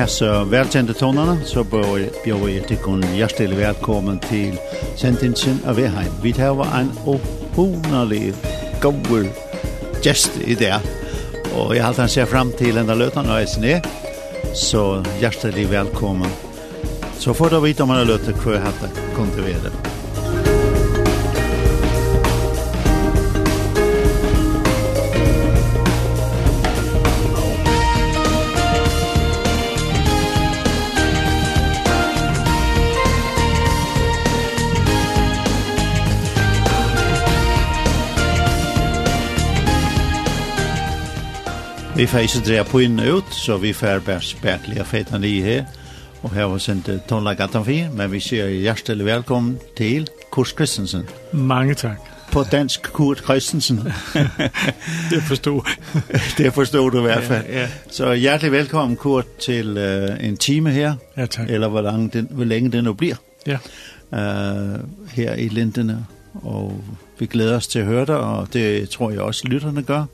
hese velkjente tonene, så bør jeg tikkun hjertelig velkommen til sentinsen av Veheim. Vi tar en opphonalig gåur gest i det, og jeg halte han ser fram til enda løtene og jeg er, så hjertelig velkommen. Så får du vite om han har løtet hva jeg hadde kom til videre. Vi får ikke dreie på inn ut, så vi får bare spekler fetene nye her. Og her var sendt tonlagatan for, men vi sier hjertelig velkommen til Kurs Kristensen. Mange takk. På dansk Kurt Kristensen. det forstod. det forstod du i hvert fall. Ja, ja. Så hjertelig velkommen Kurt til uh, en time her. Ja, tak. Eller hvor, lang den, hvor længe den nu bliver. Ja. Uh, her i Lindene. Og vi glæder os til at høre dig, og det tror jeg også lytterne gør.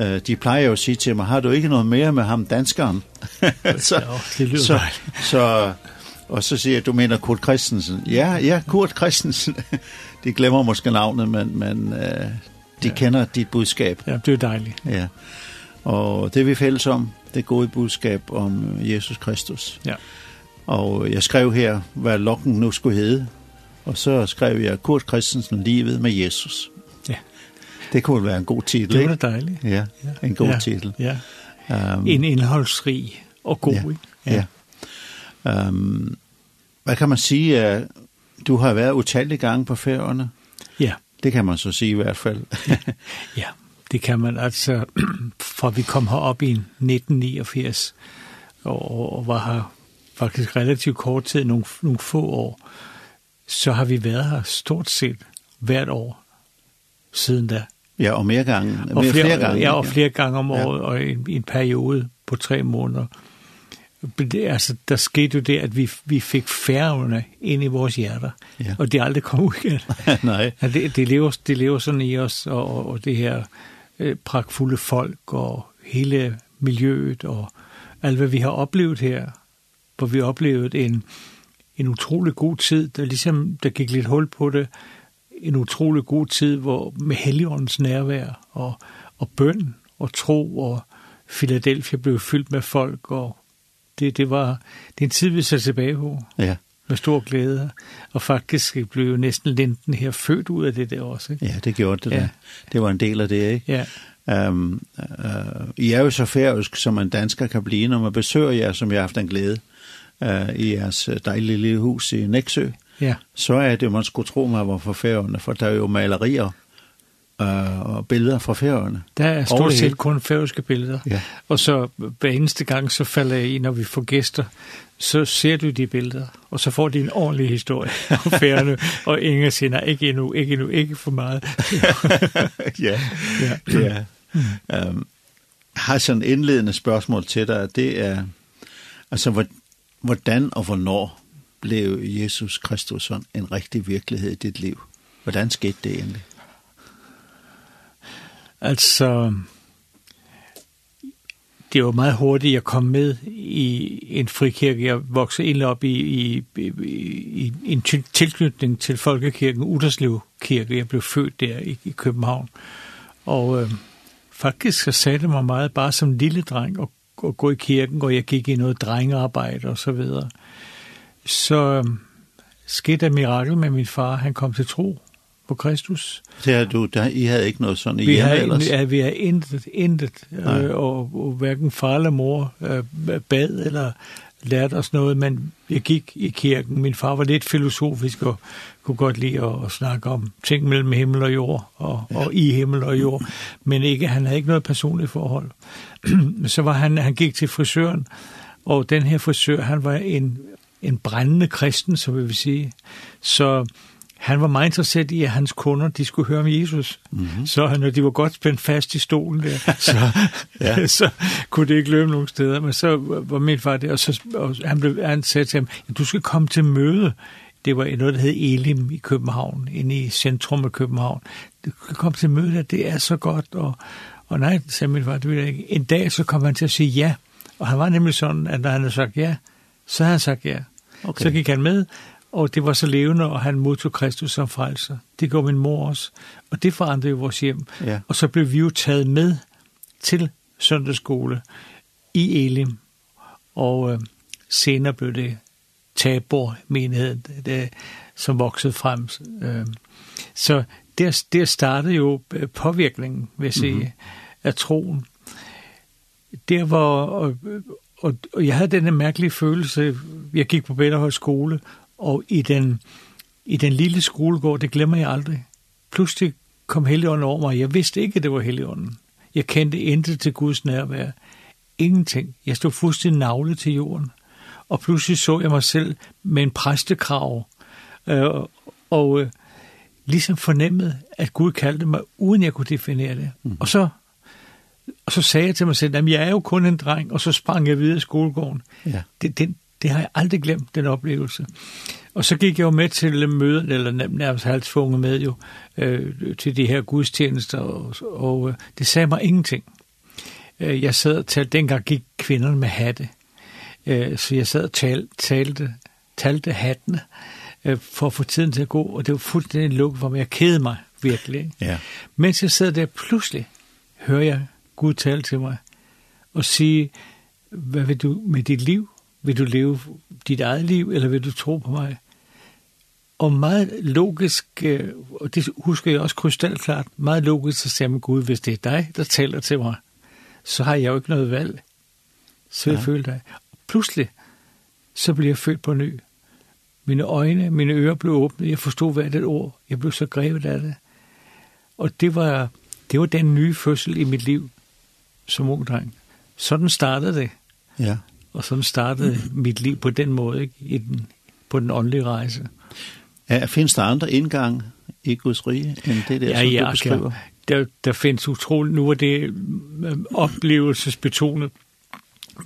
Uh, de plejer jo at sige til mig, har du ikke noget mere med ham danskeren? så, ja, så, så, og så siger jeg, du mener Kurt Christensen. Ja, ja, Kurt Christensen. de glemmer måske navnet, men, men uh, de ja. kender dit budskab. Ja, det er dejligt. Ja. Og det er vi fælles om, det gode budskab om Jesus Kristus. Ja. Og jeg skrev her, hvad lokken nu skulle hedde. Og så skrev jeg Kurt Christensen livet med Jesus. Det kunne være en god titel, det? Det var dejligt. Ja, en god ja. titel. Ja. Um, en indholdsrig og god, ja. ikke? Ja. ja. Um, hvad kan man sige? Uh, du har været utallige gange på færgerne. Ja. Det kan man så sige i hvert fald. ja, det kan man altså, for vi kom herop i 1989, og, og var her faktisk relativt kort tid, nogle, nogle få år, så har vi været her stort set hvert år siden da. Ja, og mere gange. Og flere, flere gange. Ja, og flere gange om året, ja. og i, en periode på tre måneder. Det, altså, der skete jo det, at vi, vi fik færgerne ind i vores hjerter, ja. og det er aldrig kommet ud igen. Nej. At det, det, lever, det lever sådan i os, og, og, og det her øh, pragtfulde folk, og hele miljøet, og alt, hvad vi har oplevet her, hvor vi har oplevet en, en utrolig god tid, der ligesom, der gik lidt hul på det, en utrolig god tid hvor med Helligåndens nærvær og, og bøn og tro, og Philadelphia blev fyldt med folk, og det, det var det er en tid, vi ser tilbage på. Ja. Med stor glæde, og faktisk blev jo næsten Linden her født ud af det der også. Ikke? Ja, det gjorde det ja. da. Det var en del af det, ikke? Ja. Ehm uh, I er jo så færøsk, som en dansker kan blive, når man besøger jer, som jeg har haft en glæde uh, i jeres dejlige lille hus i Næksø ja. så er det, man skulle tro, mig, var fra færgerne, for der er jo malerier øh, og billeder fra færgerne. Der er stort set kun færøske billeder. Ja. Og så hver eneste gang, så falder jeg i, når vi får gæster, så ser du de billeder, og så får de en ordentlig historie om færgerne, og ingen siger, nej, ikke endnu, ikke endnu, ikke for meget. ja, ja. ja. Mm. Um, har sådan indledende spørgsmål til dig, det er, altså, hvordan og hvornår blev Jesus Kristus som en rigtig virkelighed i dit liv? Hvordan skete det egentlig? Altså, det var meget hurtigt, jeg kom med i en frikirke. Jeg voksede egentlig op i, i, i, i en tilknytning til Folkekirken, Uderslev Kirke. Jeg blev født der i, i København. Og øh, faktisk så sagde det mig meget bare som lille dreng at, at gå i kirken, og jeg gik i noget drengearbejde og så videre. Øh, så skete et mirakel med min far. Han kom til tro på Kristus. Det er du, der, I havde ikke noget sådan i vi hjemme havde, ellers? Ja, vi havde intet, intet. Øh, og, og hverken far eller mor øh, bad eller lærte os noget, men jeg gik i kirken. Min far var lidt filosofisk og kunne godt lide at, at snakke om ting mellem himmel og jord, og, ja. og i himmel og jord, men ikke, han havde ikke noget personligt forhold. så var han, han gik til frisøren, og den her frisør, han var en en brændende kristen, så vil vi sige. Så han var meget interesseret i, at hans kunder, de skulle høre om Jesus. Mm -hmm. Så når de var godt spændt fast i stolen der, så, ja. så kunne det ikke løbe nogen steder. Men så var min far der, og, så, og han, blev, han sagde til ham, du skal komme til møde. Det var noget, der hed Elim i København, inde i centrum af København. Du skal komme til møde, det er så godt. Og, og nej, sagde min far, det vil jeg ikke. En dag så kom han til at sige ja. Og han var nemlig sådan, at når han havde sagt ja, Så havde han sagt ja. Okay. Så gik han med, og det var så levende, og han modtog Kristus som frelser. Det går min mor også, og det forandrede jo vores hjem. Ja. Og så blev vi jo taget med til søndagsskole i Elim, og øh, senere blev det Tabor-menigheden, det, som voksede frem. Øh, så der, der startede jo påvirkningen, vil jeg sige, mm -hmm. af troen. Der var Og, og jeg havde denne mærkelige følelse, jeg gik på Bæderhøj skole, og i den, i den lille skolegård, det glemmer jeg aldrig. Pludselig kom Helligånden over mig, jeg vidste ikke, at det var Helligånden. Jeg kendte intet til Guds nærvær. Ingenting. Jeg stod fuldstændig navle til jorden. Og pludselig så jeg mig selv med en præstekrav. Øh, og øh, ligesom fornemmede, at Gud kaldte mig, uden jeg kunne definere det. Mm. Og så Og så sagde jeg til mig selv, at jeg er jo kun en dreng, og så sprang jeg videre i skolegården. Ja. Det, det, det har jeg aldrig glemt, den oplevelse. Og så gik jeg jo med til møden, eller nærmest halvtvunget med jo, øh, til de her gudstjenester, og, og øh, det sagde mig ingenting. Jeg sad og talte, dengang gik kvinderne med hatte, øh, så jeg sad og talte, talte, talte hattene, øh, for at få tiden til at gå, og det var fuldstændig lukket for mig. Jeg kede mig virkelig. Ja. Mens jeg sad der, pludselig hører jeg Gud tale til mig og sige, hvad vil du med dit liv? Vil du leve dit eget liv, eller vil du tro på mig? Og meget logisk, og det husker jeg også krystalklart, meget logisk så siger man, Gud, hvis det er dig, der taler til mig, så har jeg jo ikke noget valg. Så jeg ja. føler dig. Og pludselig, så blev jeg født på ny. Mine øjne, mine ører blev åbnet. Jeg forstod hvert et ord. Jeg blev så grevet af det. Og det var, det var den nye fødsel i mit liv som ung dreng. Sådan startede det. Ja. Og sådan startede mit liv på den måde, ikke? I den, på den åndelige rejse. Ja, findes der andre indgang i Guds rige, end det der, ja, som ja, du beskriver? Ja, der, der findes utroligt, nu er det øh, oplevelsesbetonet,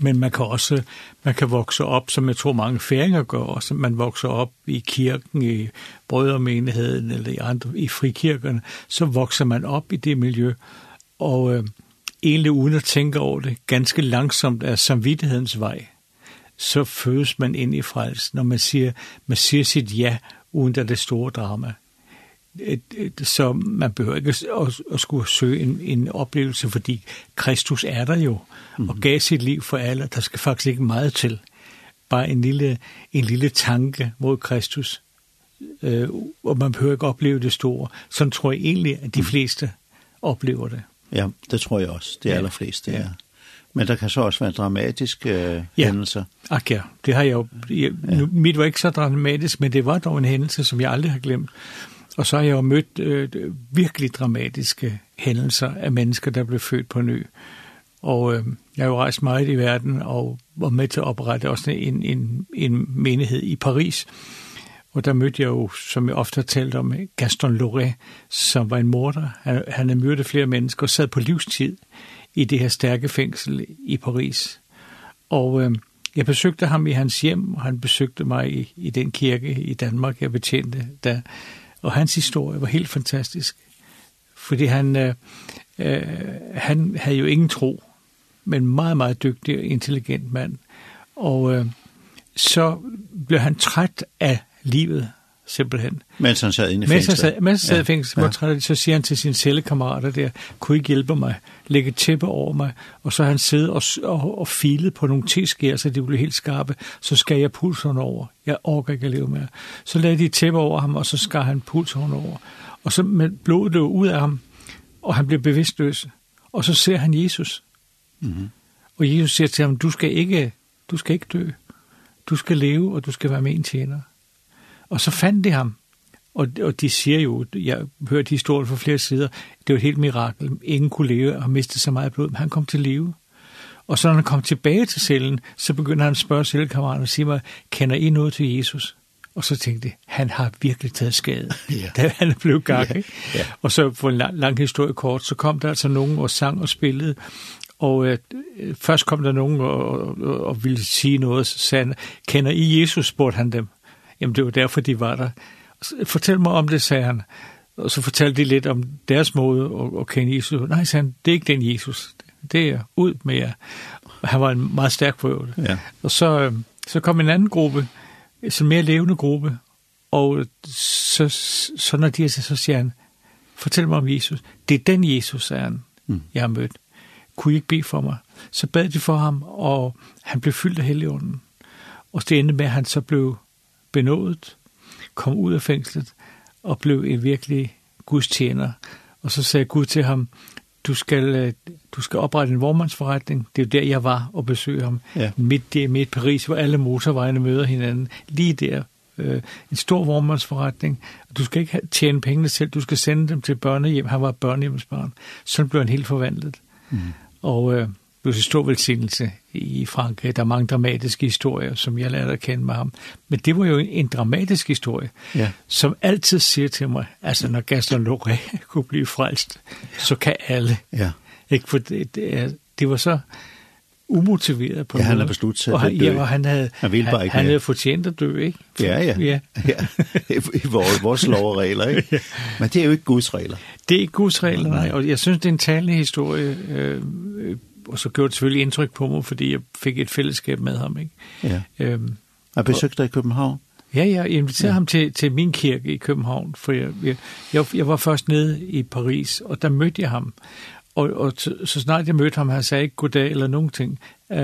men man kan også man kan vokse op, som jeg tror mange færinger gør også. Man vokser op i kirken, i brødremenigheden eller i, andre, i frikirkerne, så vokser man op i det miljø. Og øh, egentlig uden at tænke over det, ganske langsomt er samvittighedens vej, så fødes man ind i frelsen, når man siger, man siger sit ja, uden at det store drama. Så man behøver ikke at, at skulle søge en, en oplevelse, fordi Kristus er der jo, og gav sit liv for alle, der skal faktisk ikke meget til. Bare en lille, en lille tanke mod Kristus, øh, og man behøver ikke opleve det store. Sådan tror jeg egentlig, at de fleste oplever det. Ja, det tror jeg også. Det er ja. allerfleste, ja. ja. Men der kan så også være dramatiske øh, ja. hændelser. Ak ja, det har jeg jo. Jeg, nu, mit var ikke så dramatisk, men det var dog en hændelse, som jeg aldrig har glemt. Og så har jeg jo mødt øh, virkelig dramatiske hændelser af mennesker, der blev født på ny. Og øh, jeg har jo rejst meget i verden og var med til at oprette også en, en, en menighed i Paris. Og der mødte jeg jo, som jeg ofte har talt om, Gaston Loré, som var en morder. Han, han havde mødt flere mennesker og sad på livstid i det her stærke fængsel i Paris. Og øh, jeg besøgte ham i hans hjem, og han besøgte mig i, i den kirke i Danmark, jeg betjente der. Og hans historie var helt fantastisk, fordi han, øh, øh, han havde jo ingen tro, men meget, meget dygtig og intelligent mand. Og øh, så blev han træt af livet simpelthen. Mens han sad inde i fængslet. Mens han sad, mens han sad ja. i fængslet, ja. så siger han til sine cellekammerater der, kunne I hjælpe mig, lægge tæppe over mig, og så har han siddet og, og, og filet på nogle teskær, så de blev helt skarpe, så skal jeg pulsen over. Jeg orker ikke at leve mere. Så lagde de tæppe over ham, og så skar han pulsen over. Og så med blodet løb ud af ham, og han blev bevidstløs. Og så ser han Jesus. Mm -hmm. Og Jesus siger til ham, du skal ikke, du skal ikke dø. Du skal leve, og du skal være med en tjener. Og så fandt de ham. Og, og de siger jo, jeg har hørt historien fra flere sider, det var et helt mirakel. Ingen kunne leve og miste så meget blod, men han kom til live. Og så når han kom tilbage til cellen, så begynder han at spørge cellekammeraten og sige mig, kender I noget til Jesus? Og så tænkte jeg, han har virkelig taget skade, ja. da han er blevet gang. Ja. Ja. Og så for en lang, lang historie kort, så kom der altså nogen og sang og spillede, og øh, først kom der nogen og, og, og ville sige noget, så sagde han, kender I Jesus, spurgte han dem. Jamen, det var derfor, de var der. Fortæl mig om det, sagde han. Og så fortalte de lidt om deres måde at, at kende Jesus. Nej, sagde han, det er ikke den Jesus. Det er ud med jer. Han var en meget stærk prøve. Ja. Og så, så kom en anden gruppe, en mere levende gruppe. Og så, så når de er så siger han, fortæl mig om Jesus. Det er den Jesus, sagde han, mm. jeg har mødt. Kunne I ikke bede for mig? Så bad de for ham, og han blev fyldt af heligånden. Og det endte med, at han så blev benådet, kom ud af fængslet og blev en virkelig Guds tjener. Og så sagde Gud til ham, du skal, du skal oprette en vormandsforretning. Det er jo der, jeg var og besøgte ham. Ja. Midt, der, midt Paris, hvor alle motorvejene møder hinanden. Lige der, øh, en stor vormandsforretning. Du skal ikke tjene pengene selv, du skal sende dem til børnehjem. Han var børnehjemsbarn. Sådan blev han helt forvandlet. Mm. Og øh, blev til stor velsignelse i Frankrig. Der er mange dramatiske historier, som jeg lærte at kende med ham. Men det var jo en, en dramatisk historie, ja. som altid siger til mig, altså når Gaston Loré kunne blive frelst, så kan alle. Ja. Ikke, for det, det, er, det var så umotiveret på ja, han havde besluttet sig og han, ja, og han havde, han, ville bare ikke han, han havde fortjent at dø, ikke? For, ja, ja. ja. ja. I vores, vores lov og regler, ikke? Men det er jo ikke Guds regler. Det er ikke Guds regler, nej. Og jeg synes, det er en talende historie øh, og så gjorde det selvfølgelig indtryk på mig, fordi jeg fik et fællesskab med ham. Ikke? Ja. Øhm, jeg besøgte dig i København? Ja, jeg inviterede ja. ham til, til min kirke i København, for jeg, jeg, jeg, jeg var først nede i Paris, og der mødte jeg ham. Og, og så snart jeg mødte ham, han sagde ikke goddag eller nogen ting. Uh,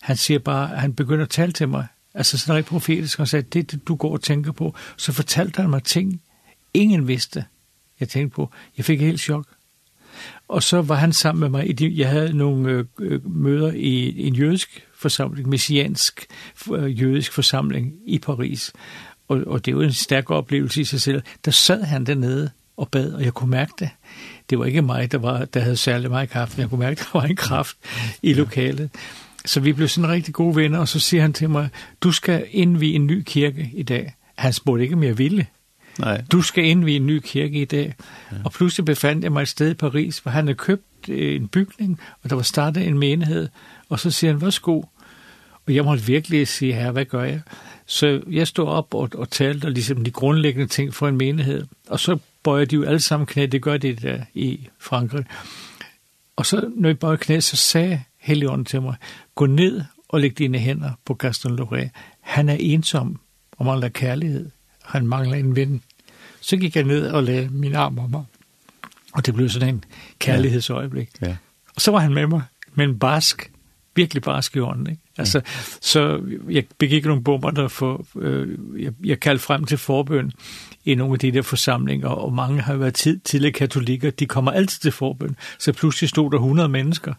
han siger bare, han begynder at tale til mig. Altså sådan rigtig profetisk, han sagde, det, det du går og tænker på. Så fortalte han mig ting, ingen vidste, jeg tænkte på. Jeg fik helt chok. Og så var han sammen med mig. I de, jeg havde nogle øh, møder i en jødisk forsamling, messiansk øh, jødisk forsamling i Paris. Og, og det var en stærk oplevelse i sig selv. Der sad han dernede og bad, og jeg kunne mærke det. Det var ikke mig, der, var, der havde særlig meget kraft, men jeg kunne mærke, der var en kraft i lokalet. Så vi blev sådan rigtig gode venner, og så siger han til mig, du skal indvige en ny kirke i dag. Han spurgte ikke, om jeg ville. Nej. Du skal ind i en ny kirke i dag. Ja. Og pludselig befandt jeg mig et sted i Paris, hvor han havde købt en bygning, og der var startet en menighed. Og så siger han, værsgo. Og jeg måtte virkelig sige, herre, hvad gør jeg? Så jeg stod op og, og talte og ligesom de grundlæggende ting for en menighed. Og så bøjer de jo alle sammen knæ, det gør de der i Frankrig. Og så, når jeg bøjer knæ, så sagde Helligånden til mig, gå ned og læg dine hænder på Gaston Loré. Han er ensom og mangler kærlighed han mangler en ven. Så gik jeg ned og lagde min arm om mig. Og det blev sådan en kærlighedsøjeblik. Ja. Og så var han med mig, men barsk virkelig barsk i ånden. Ikke? Altså, så jeg begik nogle bomber, der for, øh, jeg, jeg kaldte frem til forbøn i nogle af de der forsamlinger, og mange har været tid til katolikker, de kommer altid til forbøn, så pludselig stod der 100 mennesker.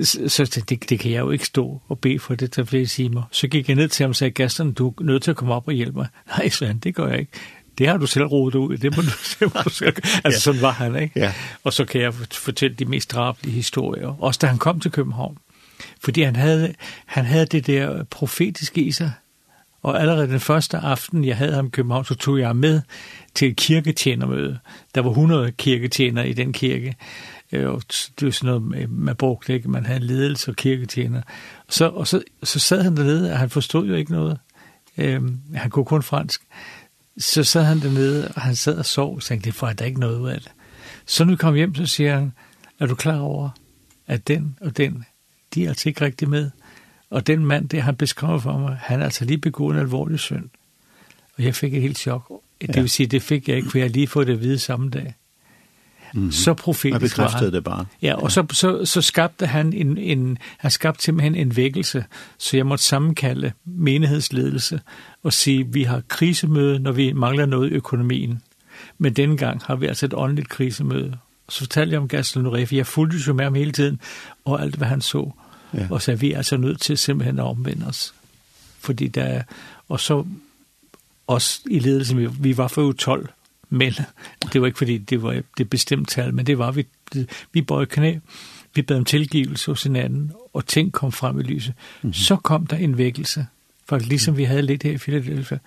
Så, så det, det kan jeg jo ikke stå og bede for det, der flere timer. Så gik jeg ned til ham og sagde, Gaston, du er nødt til at komme op og hjælpe mig. Nej, Svend, det gør jeg ikke det har du selv rodet ud, det må du, det må du selv. Altså ja. sådan var han, ikke? Ja. Og så kan jeg fortælle de mest drabelige historier. Også da han kom til København, Fordi han havde, han havde det der profetiske i sig. Og allerede den første aften, jeg havde ham i København, så tog jeg ham med til et kirketjenermøde. Der var 100 kirketjener i den kirke. Og det var sådan noget, man brugte ikke. Man havde en ledelse og kirketjener. Så, og så, så sad han dernede, og han forstod jo ikke noget. Øhm, han kunne kun fransk. Så sad han dernede, og han sad og sov, Så tænkte, det får jeg da ikke noget ud af det. Så nu kom hjem, så siger han, er du klar over, at den og den de er altså ikke rigtig med. Og den mand, det han beskrev for mig, han er altså lige begået en alvorlig synd. Og jeg fik et helt chok. Det ja. vil sige, det fik jeg ikke, for jeg lige fået det at vide samme dag. Mm -hmm. Så profetisk bekræftede var han. det bare. Ja, og ja. Så, så, så skabte han en, en, han skabte simpelthen en vækkelse, så jeg måtte sammenkalde menighedsledelse og sige, vi har krisemøde, når vi mangler noget i økonomien. Men denne gang har vi altså et åndeligt krisemøde. Så fortalte jeg om Gaston Noré, for jeg fulgte jo med ham hele tiden, og alt hvad han så. Ja. Og så er vi altså nødt til simpelthen at omvende os. Fordi der, og så også i ledelsen, vi, vi var for jo 12 men Det var ikke fordi, det var det bestemt tal, men det var vi. Det, vi bøjede knæ, vi bad om tilgivelse hos hinanden, og ting kom frem i lyset. Mm -hmm. Så kom der en vækkelse. For ligesom vi havde lidt her i Philadelphia,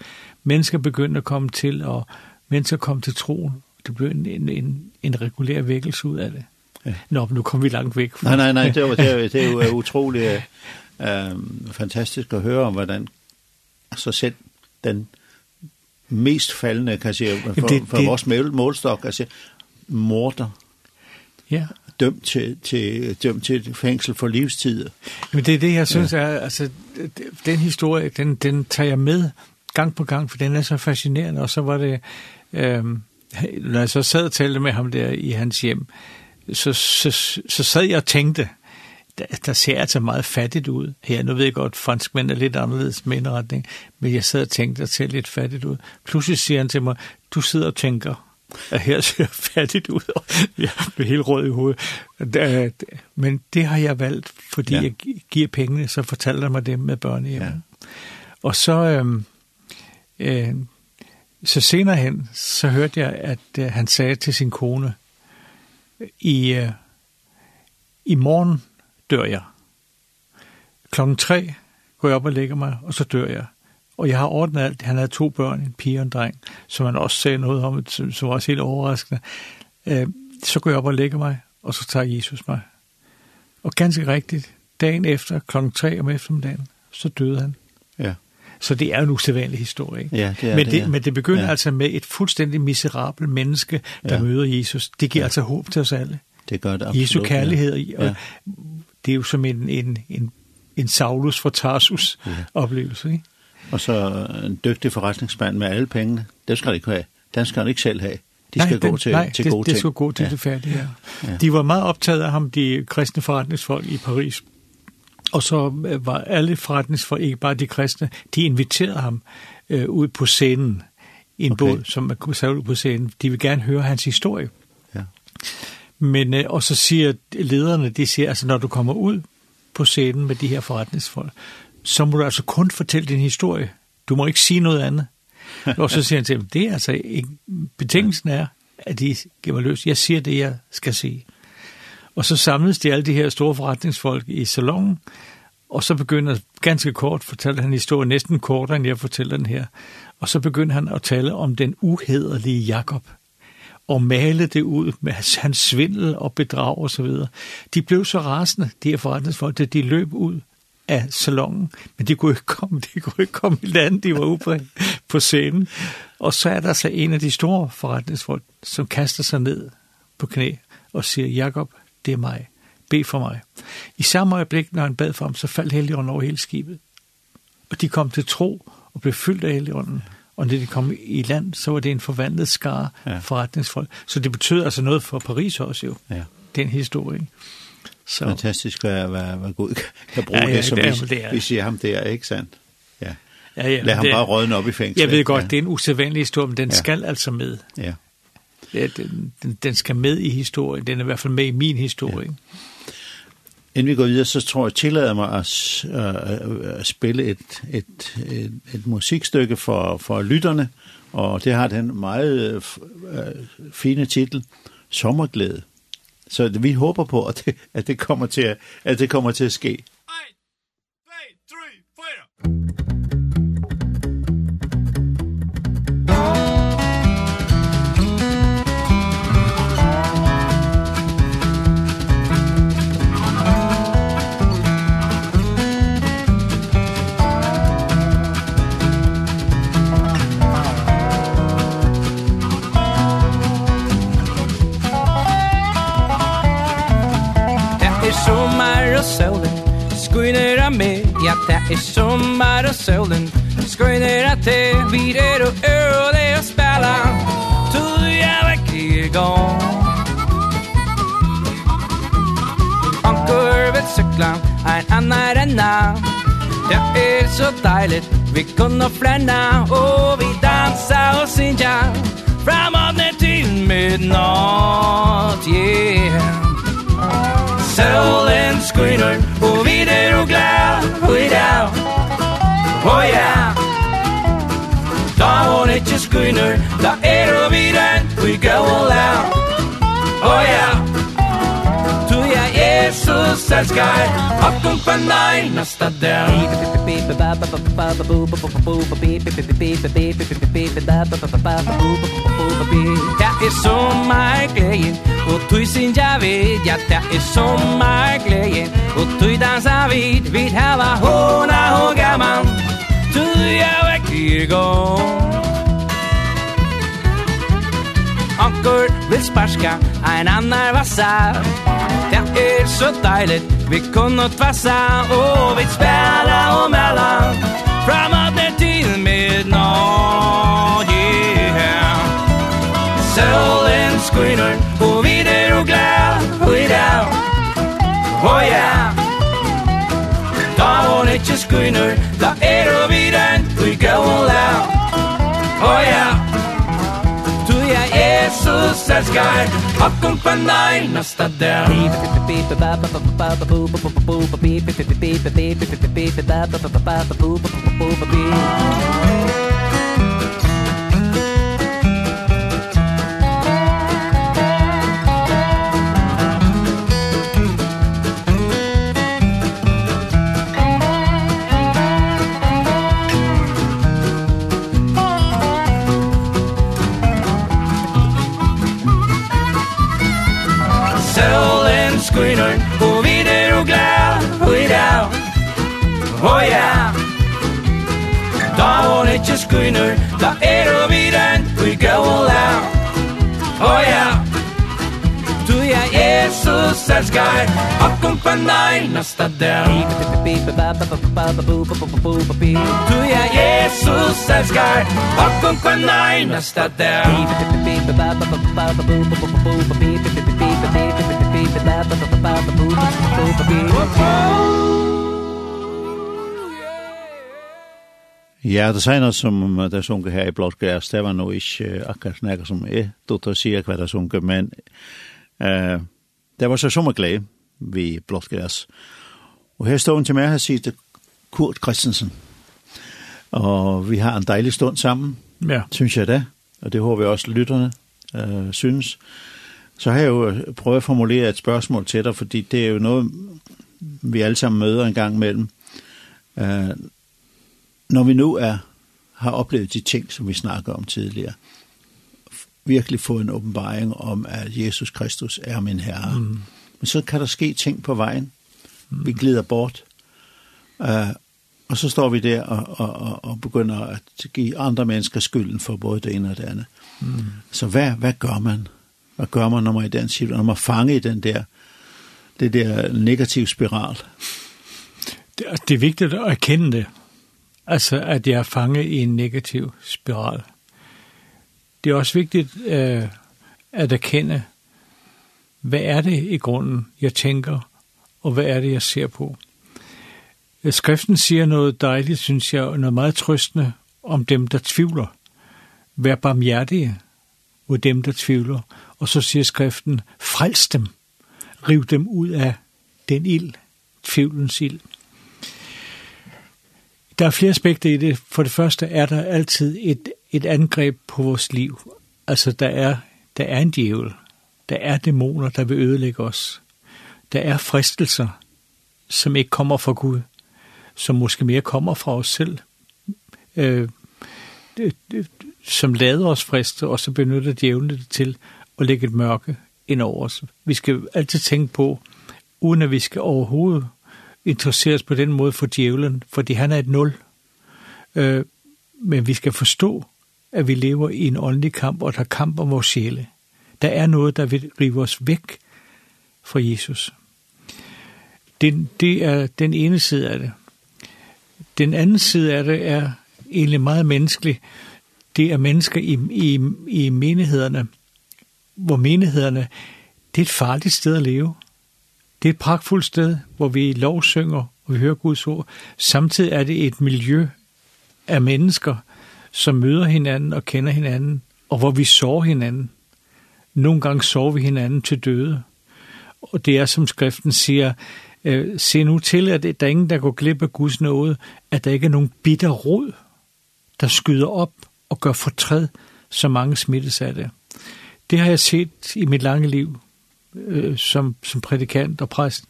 mennesker begyndte at komme til, og mennesker kom til troen. Det blev en, en, en, en regulær vækkelse ud af det. Nå, nu kom vi langt væk. Nej, nej, nej, det, var, det, var, det er jo utroligt øh, fantastisk at høre om, hvordan altså selv den mest faldende, kan jeg sige, for, det, det, vores vores målstok, altså morder, ja. dømt til, til, dømt til fængsel for livstid. Men det er det, jeg synes, ja. er, altså, den historie, den, den tager jeg med gang på gang, for den er så fascinerende, og så var det, øhm, når jeg så sad og talte med ham der i hans hjem, øh, så, så, så, så sad jeg og tænkte, der, der ser altså meget fattigt ud her. Nu ved jeg godt, franskmænd er lidt anderledes med indretning, men jeg sad og tænkte, der ser lidt fattigt ud. Pludselig siger han til mig, du sidder og tænker, at her ser fattigt ud, og jeg blev helt rød i hovedet. Men det har jeg valgt, fordi ja. jeg giver pengene, så fortalte han mig det med børnehjemmet. Ja. Og så, øhm, øh, så senere hen, så hørte jeg, at øh, han sagde til sin kone, i, i morgen dør jeg. Klokken tre går jeg op og lægger mig, og så dør jeg. Og jeg har ordnet alt. Han havde to børn, en pige og en dreng, som han også sagde noget om, som var også helt overraskende. Så går jeg op og lægger mig, og så tager Jesus mig. Og ganske rigtigt, dagen efter, klokken tre om eftermiddagen, så døde han. Ja. Så det er en usædvanlig historie. Ikke? Ja, det er men, det, det, ja. men det begynder ja. altså med et fuldstændig miserabel menneske, der ja. møder Jesus. Det giver ja. altså håb til os alle. Det gør det absolut. Jesu kærlighed. Ja. Og ja. Det er jo som en, en, en, en Saulus for Tarsus ja. oplevelse. Ikke? Og så en dygtig forretningsmand med alle pengene. Det skal han ikke have. Den skal han ikke selv have. De skal nej, den, gå til, nej, til det, gode det, ting. Nej, det skal gå til ja. det færdige. Ja. Ja. De var meget optaget af ham, de kristne forretningsfolk i Paris Og så var alle forretningsfolk, ikke bare de kristne, de inviterede ham øh, ud på scenen i en okay. båd, som man kunne savle på scenen. De vil gerne høre hans historie. Ja. Men, øh, og så siger lederne, de siger, altså når du kommer ud på scenen med de her forretningsfolk, så må du altså kun fortælle din historie. Du må ikke sige noget andet. og så siger han til dem, det er altså ikke, betingelsen er, at de giver mig løs. Jeg siger det, jeg skal sige. Og så samles de alle de her store forretningsfolk i salongen, og så begynder ganske kort, fortæller han historien næsten kortere, end jeg fortæller den her, og så begynder han at tale om den uhederlige Jakob, og male det ud med hans svindel og bedrag og så videre. De blev så rasende, de her forretningsfolk, at de løb ud af salongen, men de kunne ikke komme, de kunne ikke komme i land, de var ude på, på scenen. Og så er der så en af de store forretningsfolk, som kaster sig ned på knæ og siger, Jakob, det er mig. Be for mig. I samme øjeblik, når han bad for ham, så faldt Helligånden over hele skibet. Og de kom til tro og blev fyldt af Helligånden. Og når de kom i land, så var det en forvandlet skare ja. forretningsfolk. Så det betød altså noget for Paris også jo. Ja. Den historie. Så. Fantastisk, hvad, hvad, hvad Gud kan bruge ja, ja, det, som det er, vi, det er. vi siger ham der, ikke sandt? Ja. Ja, ja, Lad ham det, bare rådne op i fængsel. Jeg ved godt, ja. det er en usædvanlig historie, men den ja. skal altså med. Ja det, den, den skal med i historien. Den er i hvert fall med i min historie. Ja. Inden vi går videre, så tror jeg, tillader mig at, at spille et, et, et, et musikstykke for, for lytterne, og det har den meget fine titel, Sommerglæde. Så vi håber på, at det, at det, kommer, til at, at det kommer til at ske. 1, 2, 3, 4! vara med Ja, det er sommar og solen Skojner att det virer och öl är og spela Tog jag i gang Anker ved sykla är annar ränna Det er så dejligt Vi kunne flenna Og vi dansa og synja Framåt ner til midnatt, yeah. Solen skiner glider och glad. Oj ja, oj ja. Da hon ikke skyner Da er hun videre We go all out. Oj ja, oj ja. Brüssel Sky Rock und Vernein aus der Der er så Og du synes jeg ved. Ja, der er så Og du danser vidt Vidt her var og hun gammel Du er i går. Onkur vil sparska Ein annar vassar. Det er så dejligt Vi kunne tvassa Og vi spela og mella Framåt ner til midnatt Yeah Solen skiner Og vi der og glad. Och idag Oh yeah Da hon ikke skiner Da er og vi den Vi går og la Oh yeah Jesus als guide Op kom van nein der Beep sky Up kom på der Du ja Jesus älskar Up kom på nej Ja, det sena som det sunker her i Blåsgræs, det var nå ikke akkurat nægget som er, du tar sier hva det sunker, men eh, Det var så sommerglede vi blått græs. Og her står hun til meg, her sier Kurt Christensen. Og vi har en dejlig stund sammen, ja. synes jeg det. Og det håber jeg også lytterne øh, synes. Så har jeg jo prøvet at formulere et spørgsmål til dig, fordi det er jo noget, vi alle sammen møder en gang imellem. Øh, når vi nu er, har oplevet de ting, som vi snakker om tidligere, øh, virkelig få en åbenbaring om, at Jesus Kristus er min Herre. Mm. Men så kan der ske ting på vejen. Mm. Vi glider bort. Uh, og så står vi der og, og, og, og begynder at give andre mennesker skylden for både det ene og det andet. Mm. Så hvad, hvad gør man? Hvad gør man, når man er i den situation? Når man fanger i den der, det der negativ spiral? Det, det er vigtigt at erkende det. Altså, at jeg er fanget i en negativ spiral det er også vigtigt øh, at erkende, hvad er det i grunden, jeg tænker, og hvad er det, jeg ser på. Skriften siger noget dejligt, synes jeg, og noget meget trøstende om dem, der tvivler. Vær barmhjertige mod dem, der tvivler. Og så siger skriften, frels dem, riv dem ud af den ild, tvivlens ild. Der er flere aspekter i det. For det første er der altid et, et angreb på vores liv. Altså, der er, der er en djævel. Der er dæmoner, der vil ødelægge os. Der er fristelser, som ikke kommer fra Gud, som måske mere kommer fra os selv, øh, som lader os friste, og så benytter djævlen det til at lægge et mørke ind over os. Vi skal altid tænke på, uden at vi skal overhovedet interesseres på den måde for djævlen, fordi han er et nul. Øh, men vi skal forstå, at vi lever i en åndelig kamp, og der er kamp om vores sjæle. Der er noget, der vil rive os væk fra Jesus. Det, det er den ene side af det. Den anden side af det er egentlig meget menneskelig. Det er mennesker i, i, i menighederne, hvor menighederne, det er et farligt sted at leve. Det er et pragtfuldt sted, hvor vi lovsynger og vi hører Guds ord. Samtidig er det et miljø af mennesker, som møder hinanden og kender hinanden, og hvor vi sår hinanden. Nogle gange sår vi hinanden til døde. Og det er, som skriften siger, se nu til, at der er ingen, der går glip af Guds nåde, at der ikke er nogen bitter rod, der skyder op og gør fortræd, så mange smittes af det. Det har jeg set i mit lange liv, øh, som, som prædikant og præst,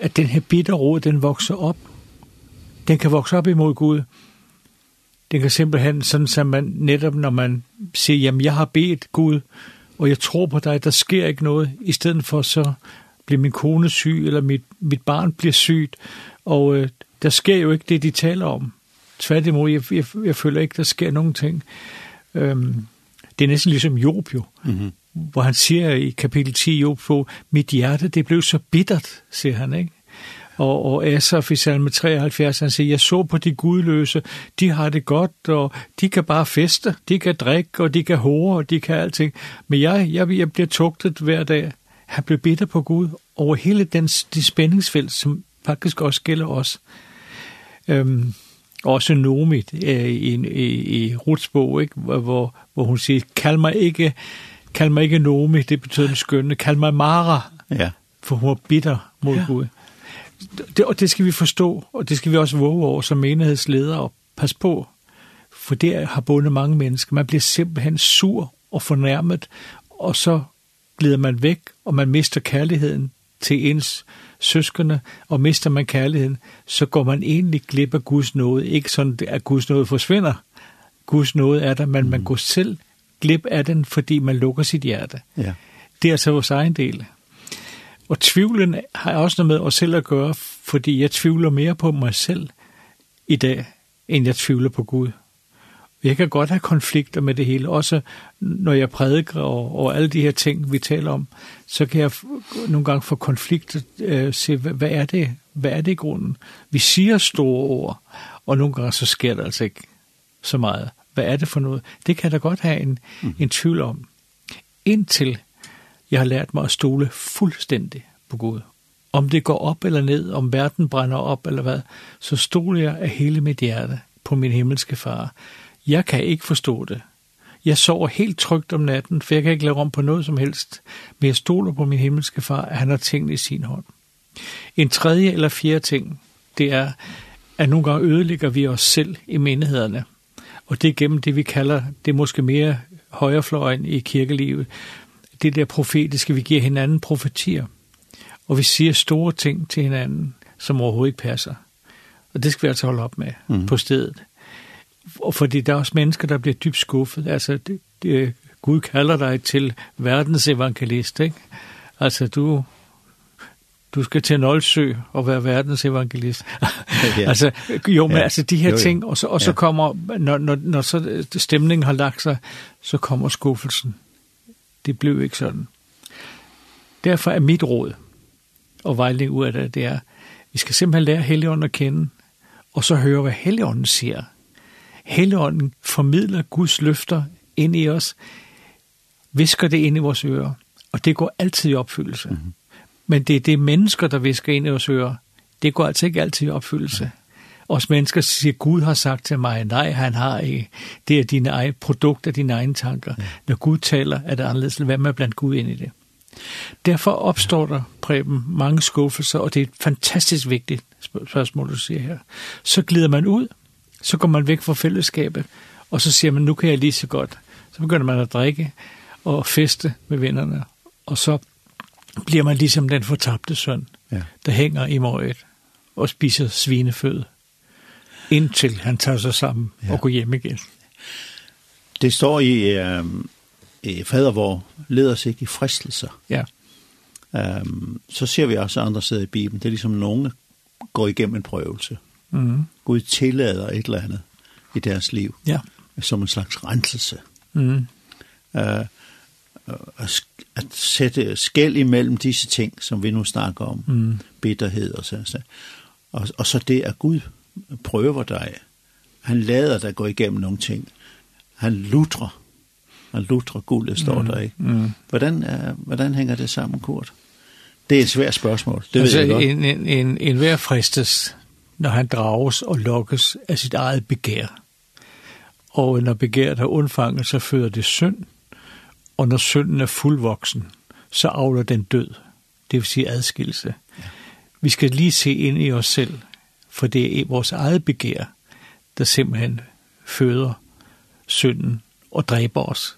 at den her bitter ro, den vokser op. Den kan vokse op imod Gud. Den kan simpelthen, sådan som man netop, når man siger, jamen jeg har bedt Gud, og jeg tror på dig, der sker ikke noget, i stedet for så bliver min kone syg, eller mit, mit barn bliver sygt, og øh, der sker jo ikke det, de taler om. Tværtimod, jeg, jeg, jeg føler ikke, der sker nogen ting. Øhm, det er næsten ligesom Job jo. Mm -hmm hvor han siger i kapitel 10 Job på, mit hjerte det blev så bittert, siger han, ikke? Og, og Asaf i salme 73, han siger, jeg så på de gudløse, de har det godt, og de kan bare feste, de kan drikke, og de kan hore, og de kan alting. Men jeg, jeg, jeg bliver tugtet hver dag. Han blev bitter på Gud over hele den, det spændingsfelt, som faktisk også gælder os. Øhm, også Nomi øh, i, i, i Rutsbog, ikke? Hvor, hvor hun siger, kald mig ikke Kald mig ikke Nomi, det betyder den skønne. Kald mig Mara, ja. for hun er bitter mod ja. Gud. Det, og det skal vi forstå, og det skal vi også våge over som menighedsledere og pas på. For det har bundet mange mennesker. Man bliver simpelthen sur og fornærmet, og så glider man væk, og man mister kærligheden til ens søskende, og mister man kærligheden, så går man egentlig glip af Guds nåde. Ikke sådan, at Guds nåde forsvinder. Guds nåde er der, men man går selv glip af den, fordi man lukker sit hjerte. Ja. Det er altså vores egen del. Og tvivlen har jeg også noget med os selv at gøre, fordi jeg tvivler mere på mig selv i dag, end jeg tvivler på Gud. Jeg kan godt have konflikter med det hele, også når jeg prædiker og, og alle de her ting, vi taler om, så kan jeg nogle gange få konflikter, øh, se, hvad, hvad er det? Hvad er det i grunden? Vi siger store ord, og nogle gange så sker det altså ikke så meget hvad er det for noget? Det kan jeg da godt have en, mm. en tvivl om. Indtil jeg har lært mig at stole fuldstændig på Gud. Om det går op eller ned, om verden brænder op eller hvad, så stoler jeg af hele mit hjerte på min himmelske far. Jeg kan ikke forstå det. Jeg sover helt trygt om natten, for jeg kan ikke lave om på noget som helst, men jeg stoler på min himmelske far, at han har tingene i sin hånd. En tredje eller fjerde ting, det er, at nogle gange ødelægger vi os selv i menighederne – Og det er gennem det, vi kalder, det er måske mere højrefløjen i kirkelivet, det der profetiske, vi giver hinanden profetier. Og vi siger store ting til hinanden, som overhovedet ikke passer. Og det skal vi altså holde op med mm. på stedet. Og fordi der er også mennesker, der bliver dybt skuffet. Altså, det, det, Gud kalder dig til verdens evangelist, ikke? Altså, du du skal til Nolsø og være verdensevangelist. ja. altså, jo, men ja. altså de her jo, jo. ting, og så, og så ja. kommer, når, når, når så stemningen har lagt sig, så kommer skuffelsen. Det blev ikke sådan. Derfor er mit råd og vejledning ud af det, det er, vi skal simpelthen lære Helligånden at kende, og så høre, hvad Helligånden siger. Helligånden formidler Guds løfter ind i os, visker det ind i vores ører, og det går altid i opfyldelse. Mm -hmm. Men det er det mennesker, der visker ind i vores ører. Det går altså ikke altid i opfyldelse. Os mennesker siger, Gud har sagt til mig, nej, han har ikke. Det er dine egne produkter, dine egne tanker. Ja. Når Gud taler, er det anderledes. Hvad med blandt Gud ind i det? Derfor opstår der, Preben, mange skuffelser, og det er et fantastisk vigtigt spørgsmål, du siger her. Så glider man ud, så går man væk fra fællesskabet, og så siger man, nu kan jeg lige så godt. Så begynder man at drikke og feste med vennerne, og så bliver man ligesom den fortabte søn, ja. der hænger i møget og spiser svinefød, indtil han tager sig sammen ja. og går hjem igen. Det står i, øh, i fader, hvor leder sig ikke i fristelser. Ja. Øhm, så ser vi også andre steder i Bibelen, det er ligesom nogen går igennem en prøvelse. Mm. Gud tillader et eller andet i deres liv, ja. som en slags renselse. Mm. Øh, at sætte skæld imellem disse ting, som vi nu snakker om, mm. bitterhed og så, så. Og, og så det, at Gud prøver dig. Han lader dig gå igennem nogle ting. Han lutrer. Han lutrer guldet, står mm. der ikke. Mm. Hvordan, uh, hvordan hænger det sammen, Kurt? Det er et svært spørgsmål, det altså, ved jeg godt. En, en, en, en hver fristes, når han drages og lokkes af sit eget begær. Og når begæret har undfanget, så fører det synd. Og når synden er fuldvoksen, så avler den død, det vil sige adskillelse. Ja. Vi skal lige se ind i os selv, for det er vores eget begær, der simpelthen føder synden og dræber os